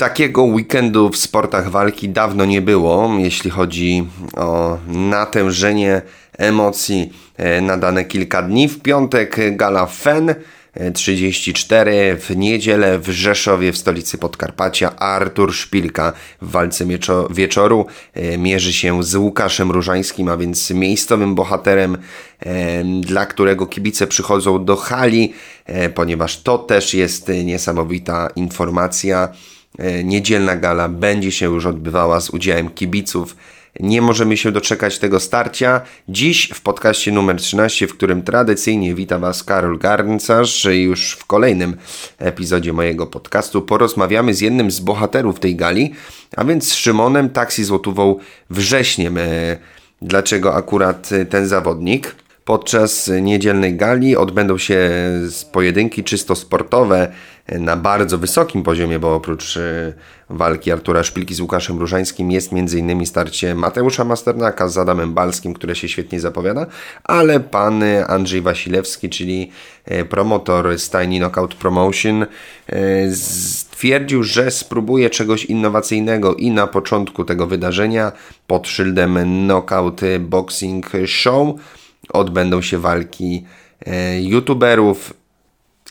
Takiego weekendu w sportach walki dawno nie było, jeśli chodzi o natężenie emocji e, na dane kilka dni. W piątek gala FEN 34 w niedzielę w Rzeszowie w stolicy Podkarpacia Artur Szpilka w walce wieczoru e, mierzy się z Łukaszem Różańskim, a więc miejscowym bohaterem, e, dla którego kibice przychodzą do hali, ponieważ to też jest niesamowita informacja. E, niedzielna gala będzie się już odbywała z udziałem kibiców. Nie możemy się doczekać tego starcia. Dziś w podcaście numer 13, w którym tradycyjnie wita Was Karol Garncarz, już w kolejnym epizodzie mojego podcastu porozmawiamy z jednym z bohaterów tej gali, a więc z Szymonem Taksi Złotówą Wrześniem. E, dlaczego akurat ten zawodnik? Podczas niedzielnej gali odbędą się pojedynki czysto sportowe na bardzo wysokim poziomie, bo oprócz e, walki Artura Szpilki z Łukaszem Różańskim jest m.in. starcie Mateusza Masternaka z Adamem Balskim, które się świetnie zapowiada, ale pan Andrzej Wasilewski, czyli e, promotor stajni Knockout Promotion, e, stwierdził, że spróbuje czegoś innowacyjnego i na początku tego wydarzenia pod szyldem Knockout Boxing Show odbędą się walki youtuberów,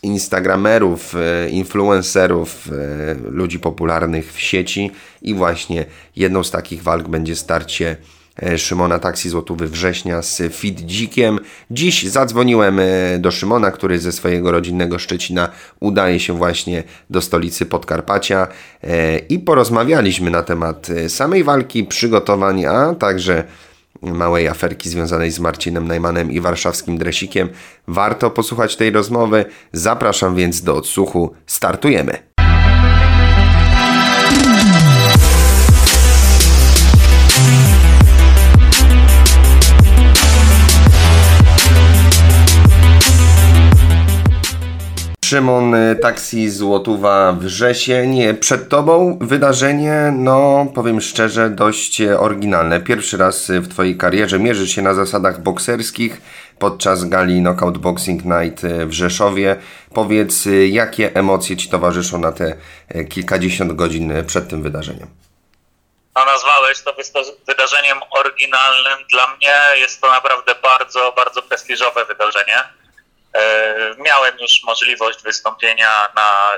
instagramerów, e, influencerów, e, ludzi popularnych w sieci i właśnie jedną z takich walk będzie starcie e, Szymona Taksi Złotówy września z Fit Dzikiem. Dziś zadzwoniłem do Szymona, który ze swojego rodzinnego Szczecina udaje się właśnie do stolicy Podkarpacia i porozmawialiśmy na temat samej walki, przygotowań, a także małej aferki związanej z Marcinem Najmanem i warszawskim dresikiem. Warto posłuchać tej rozmowy. Zapraszam więc do odsłuchu. Startujemy! Szymon, y, taksi Złotuwa Wrzesień. Przed Tobą wydarzenie, no powiem szczerze, dość oryginalne. Pierwszy raz w Twojej karierze mierzysz się na zasadach bokserskich podczas gali Knockout Boxing Night w Rzeszowie. Powiedz, y, jakie emocje Ci towarzyszą na te y, kilkadziesiąt godzin przed tym wydarzeniem? A nazwałeś to wydarzeniem oryginalnym. Dla mnie jest to naprawdę bardzo, bardzo prestiżowe wydarzenie miałem już możliwość wystąpienia na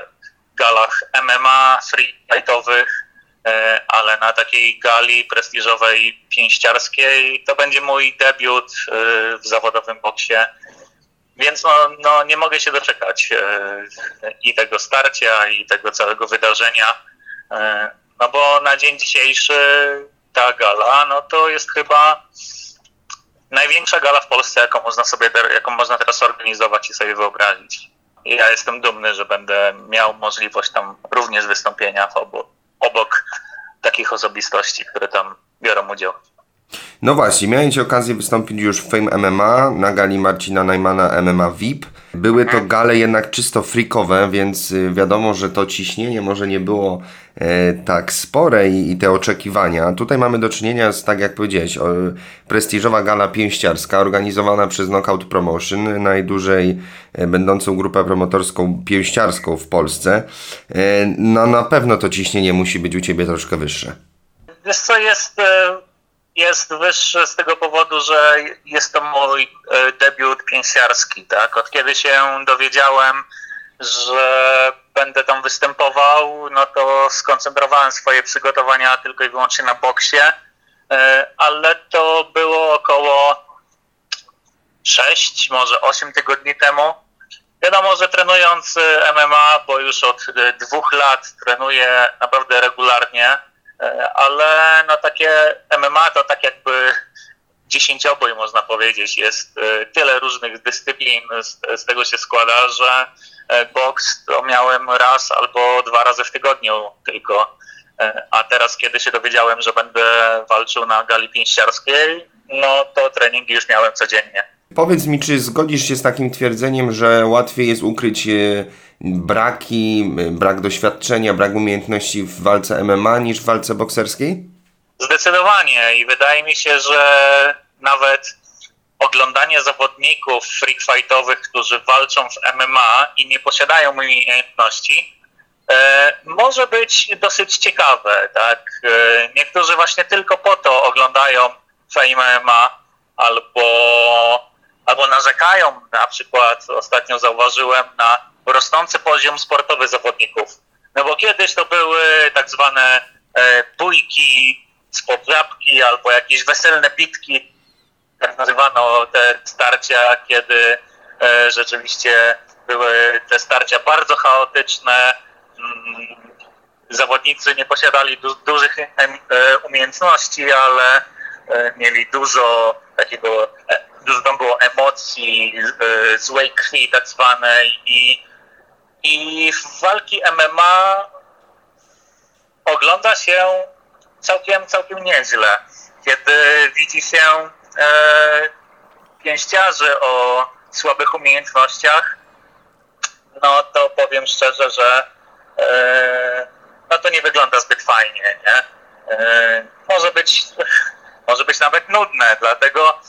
galach MMA, free fightowych, e, ale na takiej gali prestiżowej pięściarskiej to będzie mój debiut e, w zawodowym boksie. Więc no, no, nie mogę się doczekać i tego starcia, i tego całego wydarzenia. No bo na dzień dzisiejszy ta gala, no to jest chyba największa gala w Polsce, jaką można sobie, jaką można teraz organizować i sobie wyobrazić. I ja jestem dumny, że będę miał możliwość tam również wystąpienia obok, obok takich osobistości, które tam biorą udział. No właśnie, miałem okazję wystąpić już w Fame MMA na gali Marcina Najmana MMA VIP. Były to gale jednak czysto freakowe, więc y, wiadomo, że to ciśnienie może nie było e, tak spore i, i, te oczekiwania. Tutaj mamy do czynienia z, tak jak powiedziałeś, o, prestiżowa gala pięściarska organizowana przez Knockout Promotion, najdłużej e, będącą grupę promotorską pięściarską w Polsce. E, no na pewno to ciśnienie musi być u Ciebie troszkę wyższe. Wiesz co, jest e, jest wyższy z tego powodu, że jest to mój e, debiut pięściarski, tak? Od kiedy się dowiedziałem, że będę tam występował, no to skoncentrowałem swoje przygotowania tylko i wyłącznie na boksie, e, ale to było około 6, może 8 tygodni temu. Wiadomo, że trenując e, MMA, bo już od dwóch lat trenuję naprawdę regularnie, ale no takie MMA to tak jakby dziesięciobój można powiedzieć. Jest e, tyle różnych dyscyplin, z, z tego się składa, że e, boks to miałem raz albo dwa razy w tygodniu tylko. A teraz, kiedy się dowiedziałem, że będę walczył na gali pięściarskiej, no to treningi już miałem codziennie. Powiedz mi, czy zgodzisz się z takim twierdzeniem, że łatwiej jest ukryć braki, brak doświadczenia, brak umiejętności w walce MMA niż w walce bokserskiej? Zdecydowanie i wydaje mi się, że nawet oglądanie zawodników freak fightowych, którzy walczą w MMA i nie posiadają umiejętności, może być dosyć ciekawe. Tak? Niektórzy właśnie tylko po to oglądają Fame MMA albo, albo narzekają. Na przykład ostatnio zauważyłem na rosnący poziom sportowy zawodników. No bo kiedyś to były tak zwane bójki z poprawki albo jakieś weselne bitki, tak nazywano te starcia, kiedy e, rzeczywiście były te starcia bardzo chaotyczne. Mm, zawodnicy nie posiadali du dużych e, umiejętności, ale e, mieli dużo takiego, dużo tam było emocji, złej krwi tak zwanej i, i walki MMA ogląda się całkiem, całkiem nieźle. Kiedy widzi się e, pięściarzy o słabych umiejętnościach, no to powiem szczerze, że e, no to nie wygląda zbyt fajnie, nie? E, może być może być nawet nudne, dlatego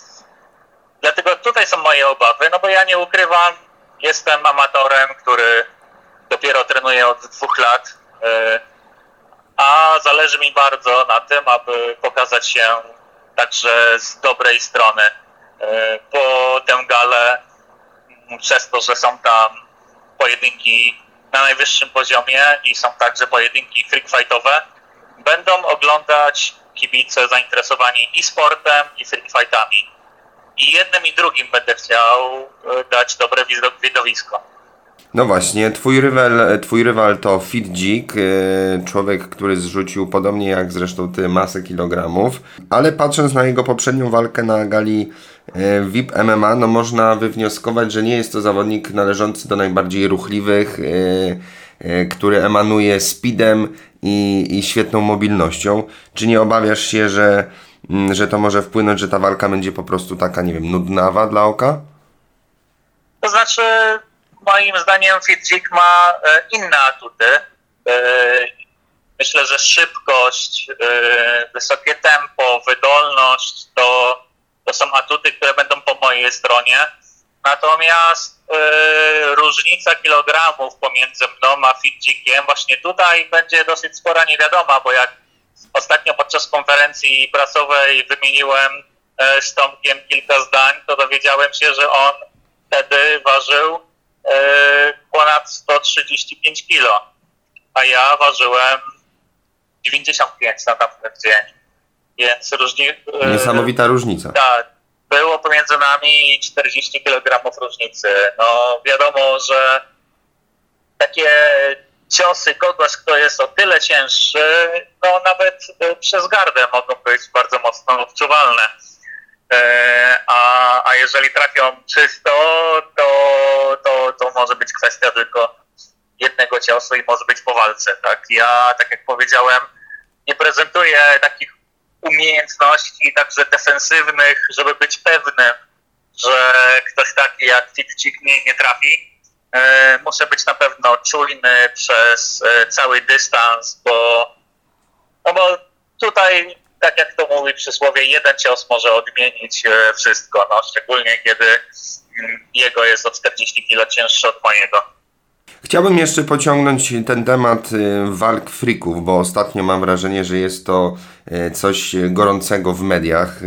dlatego tutaj są moje obawy, no bo ja nie ukrywam, jestem amatorem, który dopiero trenuje od dwóch lat. E, a zależy mi bardzo na tym, aby pokazać się także z dobrej strony. E, po tę galę, przez to, że są tam pojedynki na najwyższym poziomie i są także pojedynki freak fightowe, będą oglądać kibice zainteresowani i sportem, i freak fightami. I jednym i drugim będę chciał e, dać dobre widowisko. No właśnie, twój rywal, twój rywal to Fit Dzik, e, człowiek, który zrzucił podobnie jak zresztą ty masę kilogramów, ale patrząc na jego poprzednią walkę na gali e, VIP MMA, no można wywnioskować, że nie jest to zawodnik należący do najbardziej ruchliwych, e, który emanuje speedem i, i świetną mobilnością. Czy nie obawiasz się, że, mm, że to może wpłynąć, że ta walka będzie po prostu taka, nie wiem, nudnawa dla oka? To znaczy, moim zdaniem Fitzik ma e, inne atuty. E, myślę, że szybkość, e, wysokie tempo, wydolność to, to są atuty, które będą po mojej stronie. Natomiast różnica kilogramów pomiędzy mną a Fitzikiem właśnie tutaj będzie dosyć spora niewiadoma, bo jak ostatnio podczas konferencji prasowej wymieniłem z Tomkiem kilka zdań, to dowiedziałem się, że on wtedy ważył ponad 135 kilo, a ja ważyłem 95 na tamten dzień. Więc różni... E, Niesamowita różnica. Tak, było pomiędzy nami 40 kg różnicy. No wiadomo, że takie ciosy kogoś, kto jest o tyle cięższy, no nawet e, przez gardę mogą być bardzo mocno odczuwalne. A, a jeżeli trafią czysto, to, to, to może być kwestia tylko jednego ciosu i może być po walce. Tak? Ja, tak jak powiedziałem, nie prezentuję takich umiejętności także defensywnych, żeby być pewnym, że ktoś taki jak Fitcik nie, nie trafi. E, muszę być na pewno czujny przez e, cały dystans, bo, no bo tutaj tak jak to mówi przysłowie, jeden cios może odmienić e, wszystko, no, szczególnie kiedy jego jest o 40 kg cięższy od mojego. Chciałbym jeszcze pociągnąć ten temat e, walk frików, bo ostatnio mam wrażenie, że jest to e, coś gorącego w mediach.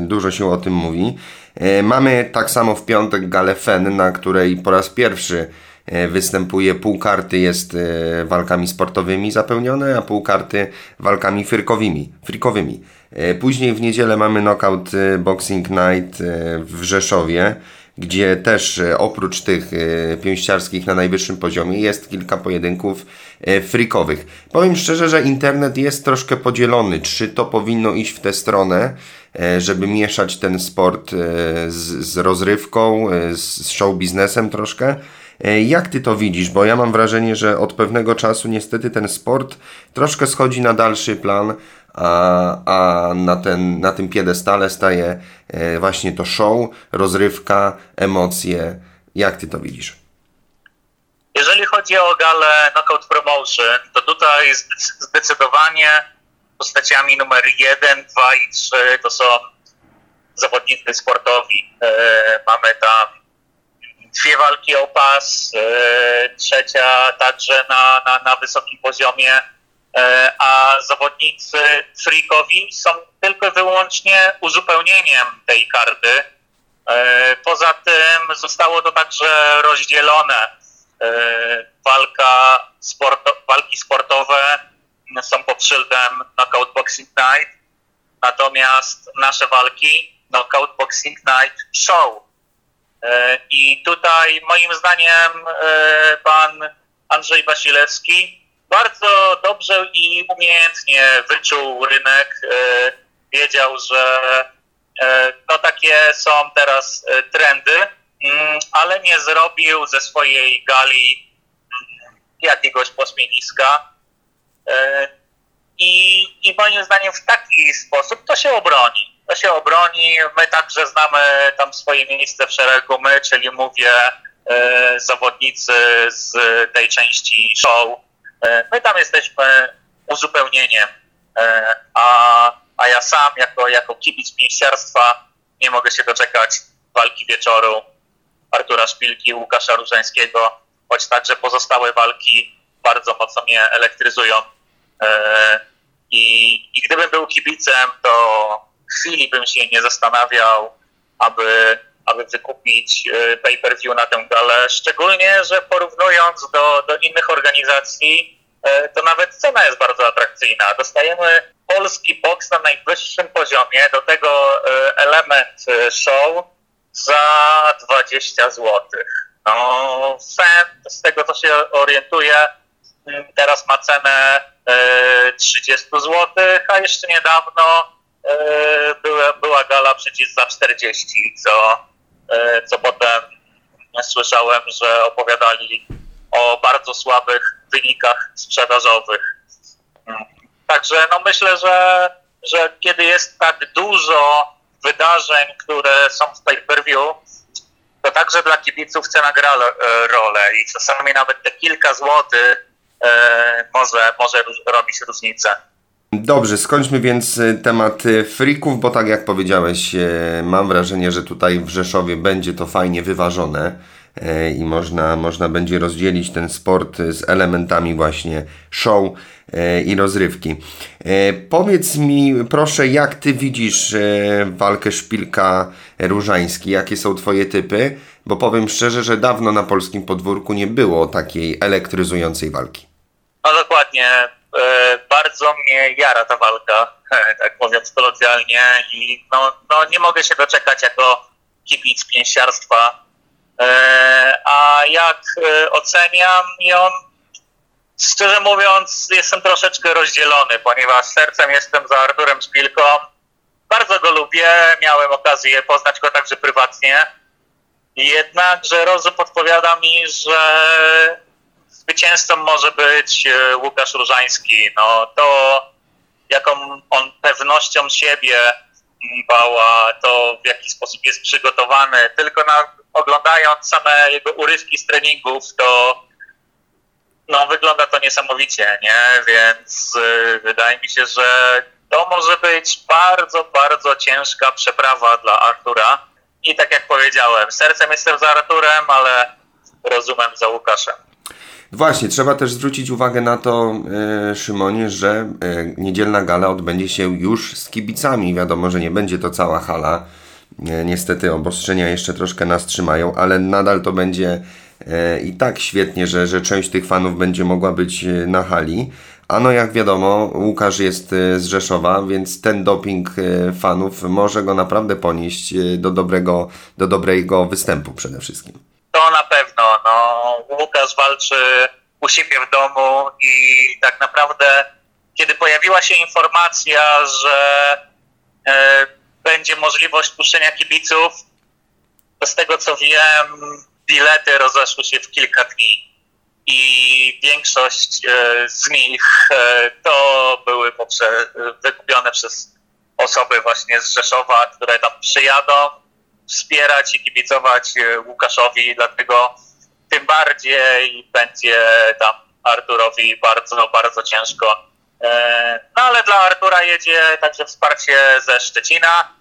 Dużo się o tym mówi. Mamy tak samo w piątek galę FEN, na której po raz pierwszy występuje, pół karty jest walkami sportowymi zapełnione, a pół karty walkami fyrkowymi, frikowymi. E, później w niedzielę mamy knockout Boxing Night w Rzeszowie, gdzie też oprócz tych pięściarskich na najwyższym poziomie jest kilka pojedynków frikowych. Powiem szczerze, że internet jest troszkę podzielony, czy to powinno iść w tę stronę, żeby mieszać ten sport z, z rozrywką, z show biznesem troszkę, E, jak ty to widzisz? Bo ja mam wrażenie, że od pewnego czasu niestety ten sport troszkę schodzi na dalszy plan, a, a na, ten, na tym piedestale staje e, właśnie to show, rozrywka, emocje. Jak ty to widzisz? Jeżeli chodzi o galę Knockout Promotion, to tutaj zdecydowanie postaciami numer 1, 2 i 3 to są zawodnicy sportowi. E, mamy tam dwie walki o pas, trzecia także na, na, na wysokim poziomie, a zawodnicy freakowi są tylko wyłącznie uzupełnieniem tej karty. Poza tym zostało to także rozdzielone. Walka sporto, walki sportowe są pod szyldem Knockout Boxing Night, natomiast nasze walki Knockout Boxing Night Show. E, I tutaj moim zdaniem e, pan Andrzej Wasilewski bardzo dobrze i umiejętnie wyczuł rynek. E, wiedział, że no takie są teraz trendy, mm, ale nie zrobił ze swojej gali mm, jakiegoś pośmiewiska. I, I moim zdaniem w taki sposób to się obroni to się obroni. My także znamy tam swoje miejsce w szeregu, my, czyli mówię e, zawodnicy z tej części show. E, my tam jesteśmy uzupełnieniem, e, a, a ja sam jako, jako kibic pięściarstwa nie mogę się doczekać walki wieczoru Artura Szpilki, Łukasza Różańskiego, choć także pozostałe walki bardzo mocno mnie elektryzują. I, i gdybym był kibicem, to chwili bym się nie zastanawiał, aby, aby wykupić e, pay-per-view na tę galę, szczególnie, że porównując do, do innych organizacji, e, to nawet cena jest bardzo atrakcyjna. Dostajemy polski boks na najwyższym poziomie, do tego e, element show za 20 zł. No, sen, z tego co się orientuję, teraz ma cenę 30 zł, a jeszcze niedawno była, była gala przecież za 40, co, e, co potem słyszałem, że opowiadali o bardzo słabych wynikach sprzedażowych. Także no myślę, że, że kiedy jest tak dużo wydarzeń, które są w pay-per-view, to także dla kibiców cena gra e, rolę i czasami nawet te kilka złotych może, może robić różnicę. Dobrze, skończmy więc e, temat e, freaków, bo tak jak powiedziałeś, e, mam wrażenie, że tutaj w Rzeszowie będzie to fajnie wyważone i można, można będzie rozdzielić ten sport z elementami właśnie show i rozrywki. Powiedz mi proszę, jak Ty widzisz walkę Szpilka Różański? Jakie są Twoje typy? Bo powiem szczerze, że dawno na polskim podwórku nie było takiej elektryzującej walki. No dokładnie bardzo mnie jara ta walka, e, tak mówiąc kolokwialnie i no, no nie mogę się doczekać jako kibic pięściarstwa. E, a jak oceniam ją, szczerze mówiąc jestem troszeczkę rozdzielony, ponieważ sercem jestem za Arturem Szpilką. Bardzo go lubię, miałem okazję poznać go także prywatnie. Jednakże rozum podpowiada mi, że zwycięzcą może być e, Łukasz Różański. No to jaką on pewnością siebie bała, to w jaki sposób jest przygotowany. Tylko na, oglądając same jego urywki z treningów, to no, wygląda to niesamowicie, nie? Więc y, wydaje mi się, że to może być bardzo, bardzo ciężka przeprawa dla Artura. I tak jak powiedziałem, sercem jestem za Arturem, ale rozumem za Łukaszem. Właśnie, trzeba też zwrócić uwagę na to, e, Szymonie, że e, niedzielna gala odbędzie się już z kibicami. Wiadomo, że nie będzie to cała hala. E, niestety obostrzenia jeszcze troszkę nas trzymają, ale nadal to będzie e, i tak świetnie, że, że część tych fanów będzie mogła być e, na hali. A no jak wiadomo, Łukasz jest e, z Rzeszowa, więc ten doping fanów może go naprawdę ponieść do dobrego, do dobrego występu przede wszystkim. To na pewno. No, Łukasz walczy u siebie w domu i tak naprawdę, kiedy pojawiła się informacja, że e, będzie możliwość puszczenia kibiców, to z tego co wiem, bilety rozeszły się w kilka dni. I większość e, z nich e, to były poprze- wykupione przez osoby właśnie z Rzeszowa, które tam przyjadą wspierać i kibicować e, Łukaszowi, dlatego tym bardziej będzie tam Arturowi bardzo, bardzo ciężko. E, no ale dla Artura jedzie także wsparcie ze Szczecina.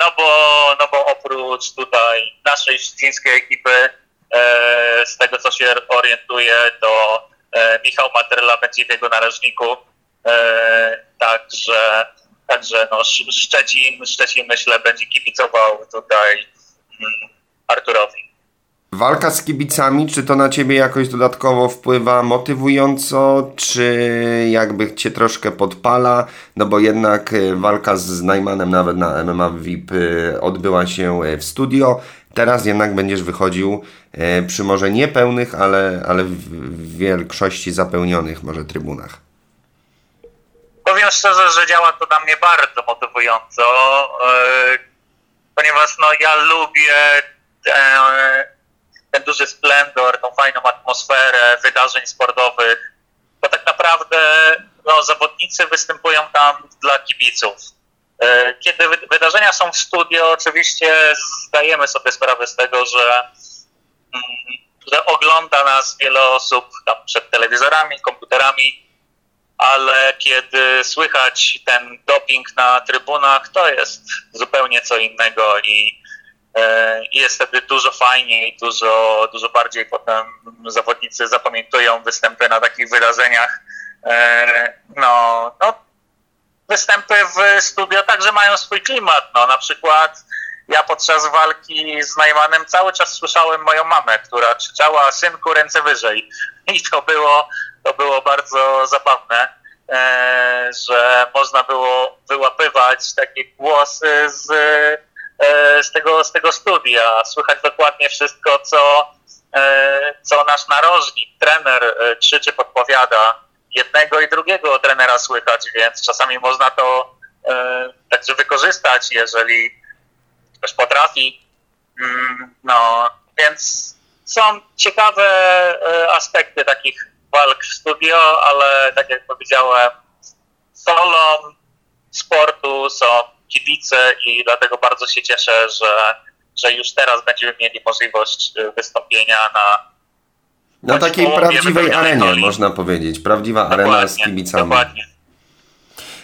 no bo, no bo oprócz tutaj naszej szczecińskiej ekipy, z tego co się orientuję, to Michał Materla będzie w jego narożniku, także, także no Szczecin, Szczecin myślę będzie kibicował tutaj mm, Arturowi. Walka z kibicami, czy to na ciebie jakoś dodatkowo wpływa motywująco, czy jakby cię troszkę podpala? No bo jednak e, walka z Najmanem nawet na MMA VIP e, odbyła się e, w studio. Teraz jednak będziesz wychodził przy może niepełnych, ale, ale w większości zapełnionych może trybunach. Powiem szczerze, że działa to na mnie bardzo motywująco, ponieważ no ja lubię ten duży splendor, tą fajną atmosferę wydarzeń sportowych, bo tak naprawdę no, zawodnicy występują tam dla kibiców. E, kiedy wydarzenia są w studio, oczywiście zdajemy sobie sprawę z tego, że, mm, że ogląda nas wiele osób tam przed telewizorami, komputerami, ale kiedy słychać ten doping na trybunach, to jest zupełnie co innego i E, jest wtedy dużo fajniej, dużo, dużo bardziej potem zawodnicy zapamiętują występy na takich wydarzeniach. E, no, no, występy w studio także mają swój klimat. No, na przykład ja podczas walki z Najmanem cały czas słyszałem moją mamę, która krzyczała synku ręce wyżej. I to było, to było bardzo zabawne, e, że można było wyłapywać takie głosy z E, z tego, z tego studia. Słychać dokładnie wszystko, co, e, co nasz narożnik, trener krzyczy, podpowiada. Jednego i drugiego trenera słychać, więc czasami można to także wykorzystać, jeżeli ktoś potrafi. Mm, no, więc są ciekawe aspekty takich walk w studio, ale tak jak powiedziałem, solą sportu są kibice i dlatego bardzo się cieszę, że, że już teraz będziemy mieli możliwość y, wystąpienia na na takiej prawdziwej arenie, można powiedzieć. Prawdziwa dokładnie, arena z kibicami. Dokładnie.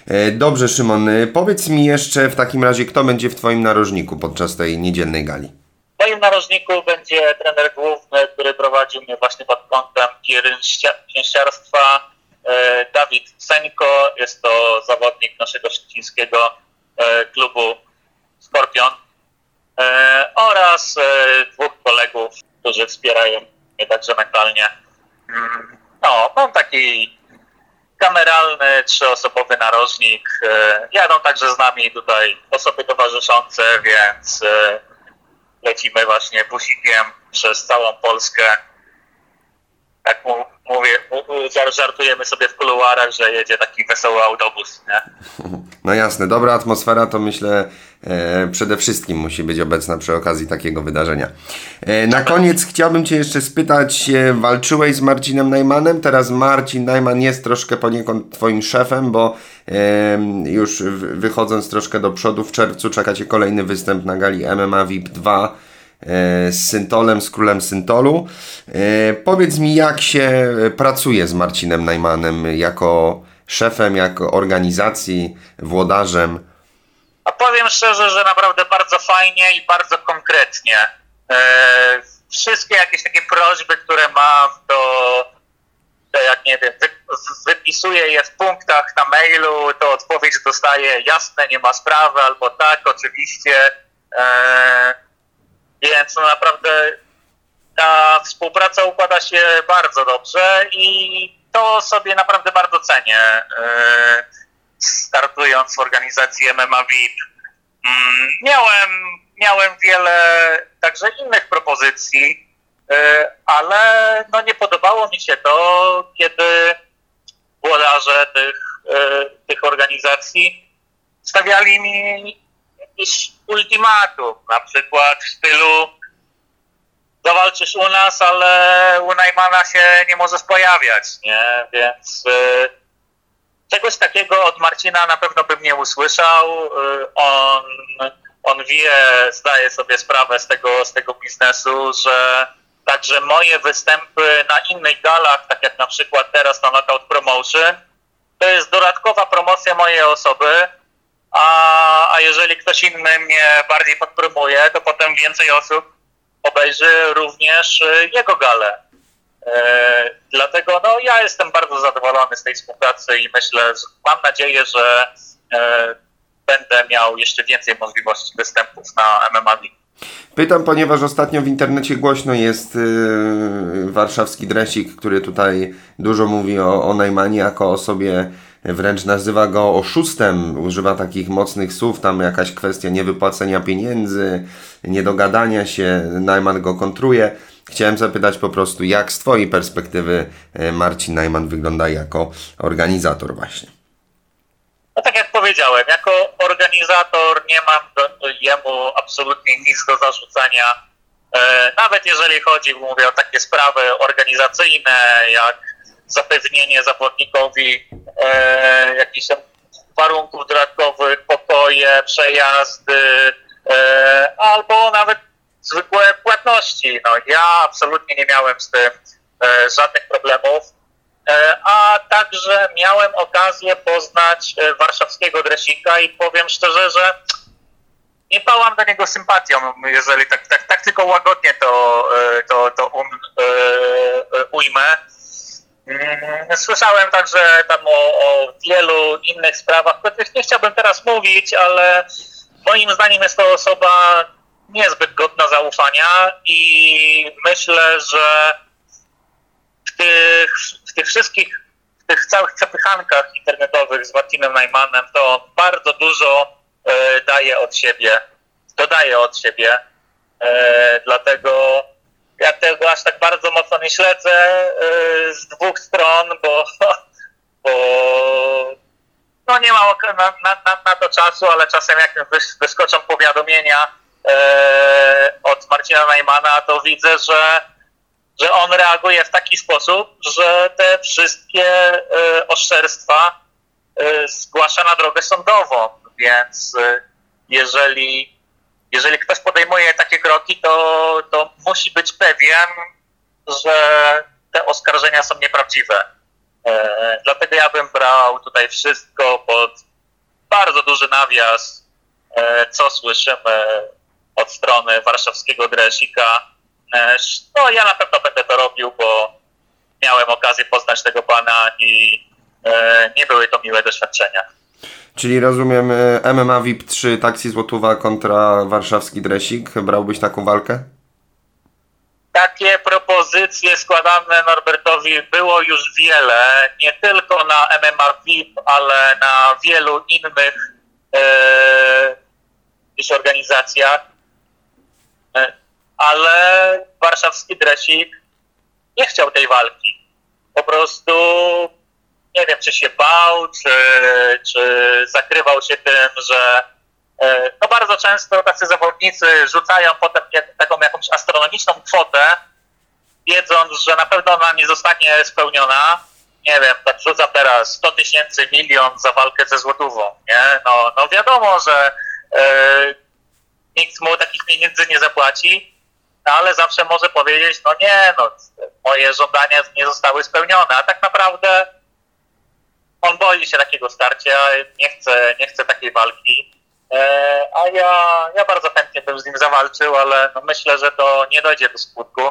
E, dobrze, Szymon. Y, powiedz mi jeszcze w takim razie, kto będzie w Twoim narożniku podczas tej niedzielnej gali? W moim narożniku będzie trener główny, który prowadził mnie właśnie pod kątem pięściarstwa, e, Dawid Senko. Jest to zawodnik naszego szczecińskiego E, klubu Skorpion e, oraz dwóch kolegów, którzy wspierają mnie także mentalnie. Mm, no, mam taki kameralny, trzyosobowy narożnik. Jadą także z nami tutaj osoby towarzyszące, więc lecimy właśnie busikiem przez całą Polskę. Tak mówię, żartujemy sobie w kuluarach, że jedzie taki wesoły autobus, nie? No jasne, dobra atmosfera to myślę e, przede wszystkim musi być obecna przy okazji takiego wydarzenia. E, na koniec chciałbym Cię jeszcze spytać, e, walczyłeś z Marcinem Najmanem, teraz Marcin Najman jest troszkę poniekąd Twoim szefem, bo już wychodząc troszkę do przodu w czerwcu czeka Cię kolejny występ na gali MMA VIP 2 e, z Syntolem, z królem Syntolu. E, powiedz mi, jak się pracuje z Marcinem Najmanem jako szefem, jako organizacji, włodarzem? A powiem szczerze, że naprawdę bardzo fajnie i bardzo konkretnie. E, wszystkie jakieś takie prośby, które mam, to, jak nie wiem, wypisuję je w punktach na mailu, to odpowiedź dostaję jasne, nie ma sprawy, albo tak, oczywiście. E, więc no naprawdę ta współpraca układa się bardzo dobrze i to sobie naprawdę bardzo cenię, e, startując w organizacji MMA VIP. Mm, miałem, miałem wiele także innych propozycji, e, ale no nie podobało mi się to, kiedy włodarze tych, e, tych organizacji stawiali mi jakiś ultimatum, na przykład w stylu zawalczysz u nas, ale u Najmana się nie możesz pojawiać, nie? Więc y, czegoś takiego od Marcina na pewno bym nie usłyszał. Y, on, on wie, zdaje sobie sprawę z tego, z tego biznesu, że także moje występy na innych galach, tak jak na przykład teraz na Knockout Promotion, to jest dodatkowa promocja mojej osoby, a, a jeżeli ktoś inny mnie bardziej podpromuje, to potem więcej osób obejrzy również y, jego galę. E, dlatego no, ja jestem bardzo zadowolony z tej współpracy i myślę, że mam nadzieję, że e, będę miał jeszcze więcej możliwości występów na MMA Pytam, ponieważ ostatnio w internecie głośno jest yy, warszawski dresik, który tutaj dużo mówi o, o Najmanie jako o sobie, wręcz nazywa go oszustem, używa takich mocnych słów, tam jakaś kwestia niewypłacenia pieniędzy, niedogadania się, Najman go kontruje. Chciałem zapytać po prostu, jak z Twojej perspektywy e, Marcin Najman wygląda jako organizator właśnie? No tak jak powiedziałem, jako organizator nie mam do, jemu absolutnie nic do zarzucania. E, nawet jeżeli chodzi, mówię o takie sprawy organizacyjne, jak zapewnienie zawodnikowi e, jakichś warunków dodatkowych, pokoje, przejazdy, e, albo nawet zwykłe płatności. No, ja absolutnie nie miałem z tym e, żadnych problemów. E, także miałem okazję poznać e, warszawskiego dresika i powiem szczerze, że nie pałam do niego sympatią, jeżeli tak, tak, tak tylko łagodnie to, e, to, to um, ujmę. Mm, słyszałem także tam o, o wielu innych sprawach, których nie chciałbym teraz mówić, ale moim zdaniem jest to osoba niezbyt godna zaufania i myślę, że w tych, w tych wszystkich, tych całych przepychankach internetowych z Martinem Najmanem to bardzo dużo e, daje od siebie, dodaje od siebie. E, dlatego ja tego aż tak bardzo mocno nie śledzę e, z dwóch stron, bo, bo no nie mam na, na, na, to czasu, ale czasem jak wyskoczą powiadomienia od Marcina Najmana, to widzę, że że on reaguje w taki sposób, że te wszystkie e, oszczerstwa e, zgłasza na drogę sądową. Więc e, jeżeli, jeżeli ktoś podejmuje takie kroki, to, to musi być pewien, że te oskarżenia są nieprawdziwe. Dlatego ja bym brał tutaj wszystko pod bardzo duży nawias, co słyszymy od strony warszawskiego Dresika, no ja na pewno będę to robił, bo miałem okazję poznać tego pana i e, nie były to miłe doświadczenia. Czyli rozumiem e, MMA VIP 3 Taksi Złotówa kontra warszawski Dresik. Brałbyś taką walkę? Takie propozycje składane Norbertowi było już wiele, nie tylko na MMA VIP, ale na wielu innych e, organizacjach. E, ale warszawski dresik nie chciał tej walki. Po prostu nie wiem, czy się bał, czy, czy zakrywał się tym, że e, no bardzo często tacy zawodnicy rzucają potem taką jakąś astronomiczną kwotę, wiedząc, że na pewno ona nie zostanie spełniona. Nie wiem, tak rzuca teraz 100 tysięcy, milion za walkę ze złotówą, nie? No, no wiadomo, że e, nikt mu takich pieniędzy nie zapłaci, no ale zawsze może powiedzieć, no nie, no moje żądania nie zostały spełnione, a tak naprawdę on boi się takiego starcia, nie chce, nie chce takiej walki, e, a ja, ja bardzo chętnie bym z nim zawalczył, ale no myślę, że to nie dojdzie do skutku.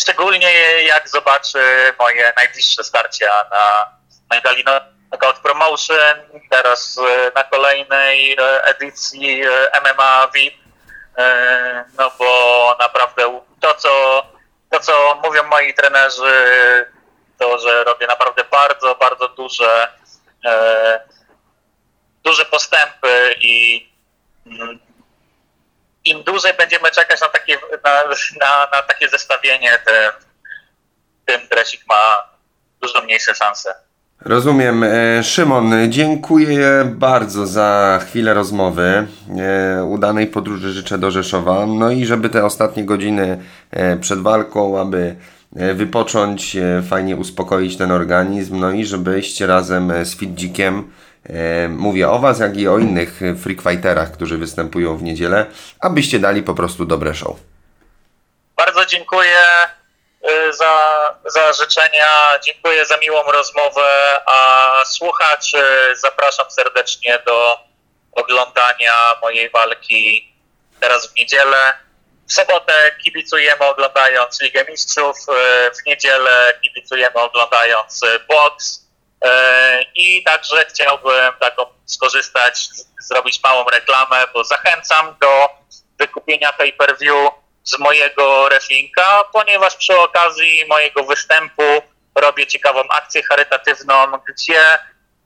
Szczególnie jak zobaczy moje najbliższe starcia na, na gali Knockout Promotion, teraz e, na kolejnej e, edycji MMA VIP no bo naprawdę to, co, to, co mówią moi trenerzy, to, że robię naprawdę bardzo, bardzo duże, e, duże postępy i mm, im dłużej będziemy czekać na takie, na, na, na takie zestawienie, tym, tym dresik ma dużo mniejsze szanse. Rozumiem. E, Szymon, dziękuję bardzo za chwilę rozmowy. E, udanej podróży życzę do Rzeszowa. No i żeby te ostatnie godziny e, przed walką, aby wypocząć, fajnie uspokoić ten organizm, no i żebyście razem z Fitdzikiem, mówię o Was, jak i o innych freakfighterach, którzy występują w niedzielę, abyście dali po prostu dobre show. Bardzo dziękuję. Y, za, za życzenia, dziękuję za miłą rozmowę, a słuchaczy zapraszam serdecznie do oglądania mojej walki teraz w niedzielę. W sobotę kibicujemy oglądając Ligę Mistrzów, w niedzielę kibicujemy oglądając boks. I także chciałbym taką skorzystać, zrobić małą reklamę, bo zachęcam do wykupienia pay-per-view z mojego wrestlinga, ponieważ przy okazji mojego występu robię ciekawą akcję charytatywną, gdzie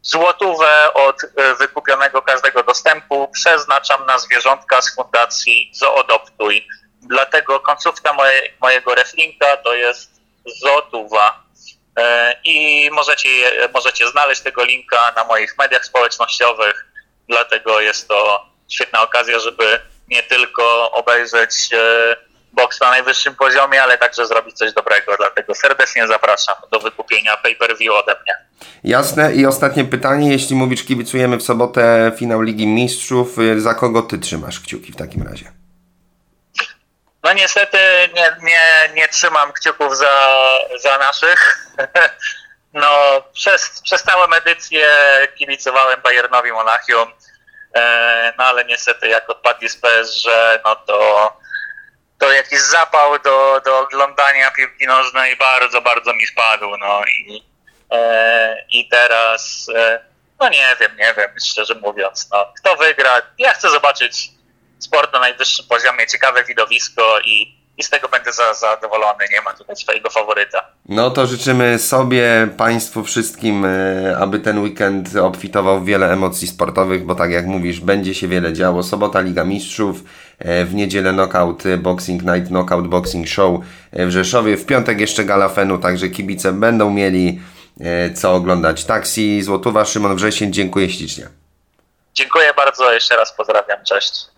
złotówę od e, wykupionego każdego dostępu przeznaczam na zwierzątka z fundacji Zoodoptuj. Dlatego końcówka moje, mojego wrestlinga to jest złotówa. E, I możecie, możecie znaleźć tego linka na moich mediach społecznościowych, dlatego jest to świetna okazja, żeby nie tylko obejrzeć e, boks na najwyższym poziomie, ale także zrobić coś dobrego. Dlatego serdecznie zapraszam do wykupienia pay-per-view ode mnie. Jasne. I ostatnie pytanie. Jeśli mówisz, kibicujemy w sobotę finał Ligi Mistrzów, y, za kogo ty trzymasz kciuki w takim razie? No niestety nie, nie, nie trzymam kciuków za, za naszych. No, przez, przez całą edycję kibicowałem Bayernowi Monachium, no ale niestety jak odpadli z PSG, no to to jakiś zapał do, do oglądania piłki nożnej bardzo, bardzo mi spadł. No i, e, i teraz, e, no nie wiem, nie wiem, szczerze mówiąc, no, kto wygra. Ja chcę zobaczyć sport na najwyższym poziomie, ciekawe widowisko i, i z tego będę za, zadowolony. Nie ma tutaj swojego faworyta. No to życzymy sobie, Państwu wszystkim, e, aby ten weekend obfitował w wiele emocji sportowych, bo tak jak mówisz, będzie się wiele działo. Sobota Liga Mistrzów, e, w niedzielę Knockout Boxing Night, Knockout Boxing Show w Rzeszowie, w piątek jeszcze Gala Fenu, także kibice będą mieli e, co oglądać. Taksi Złotowa, Szymon Wrzesień, dziękuję ślicznie. Dziękuję bardzo, jeszcze raz pozdrawiam, cześć.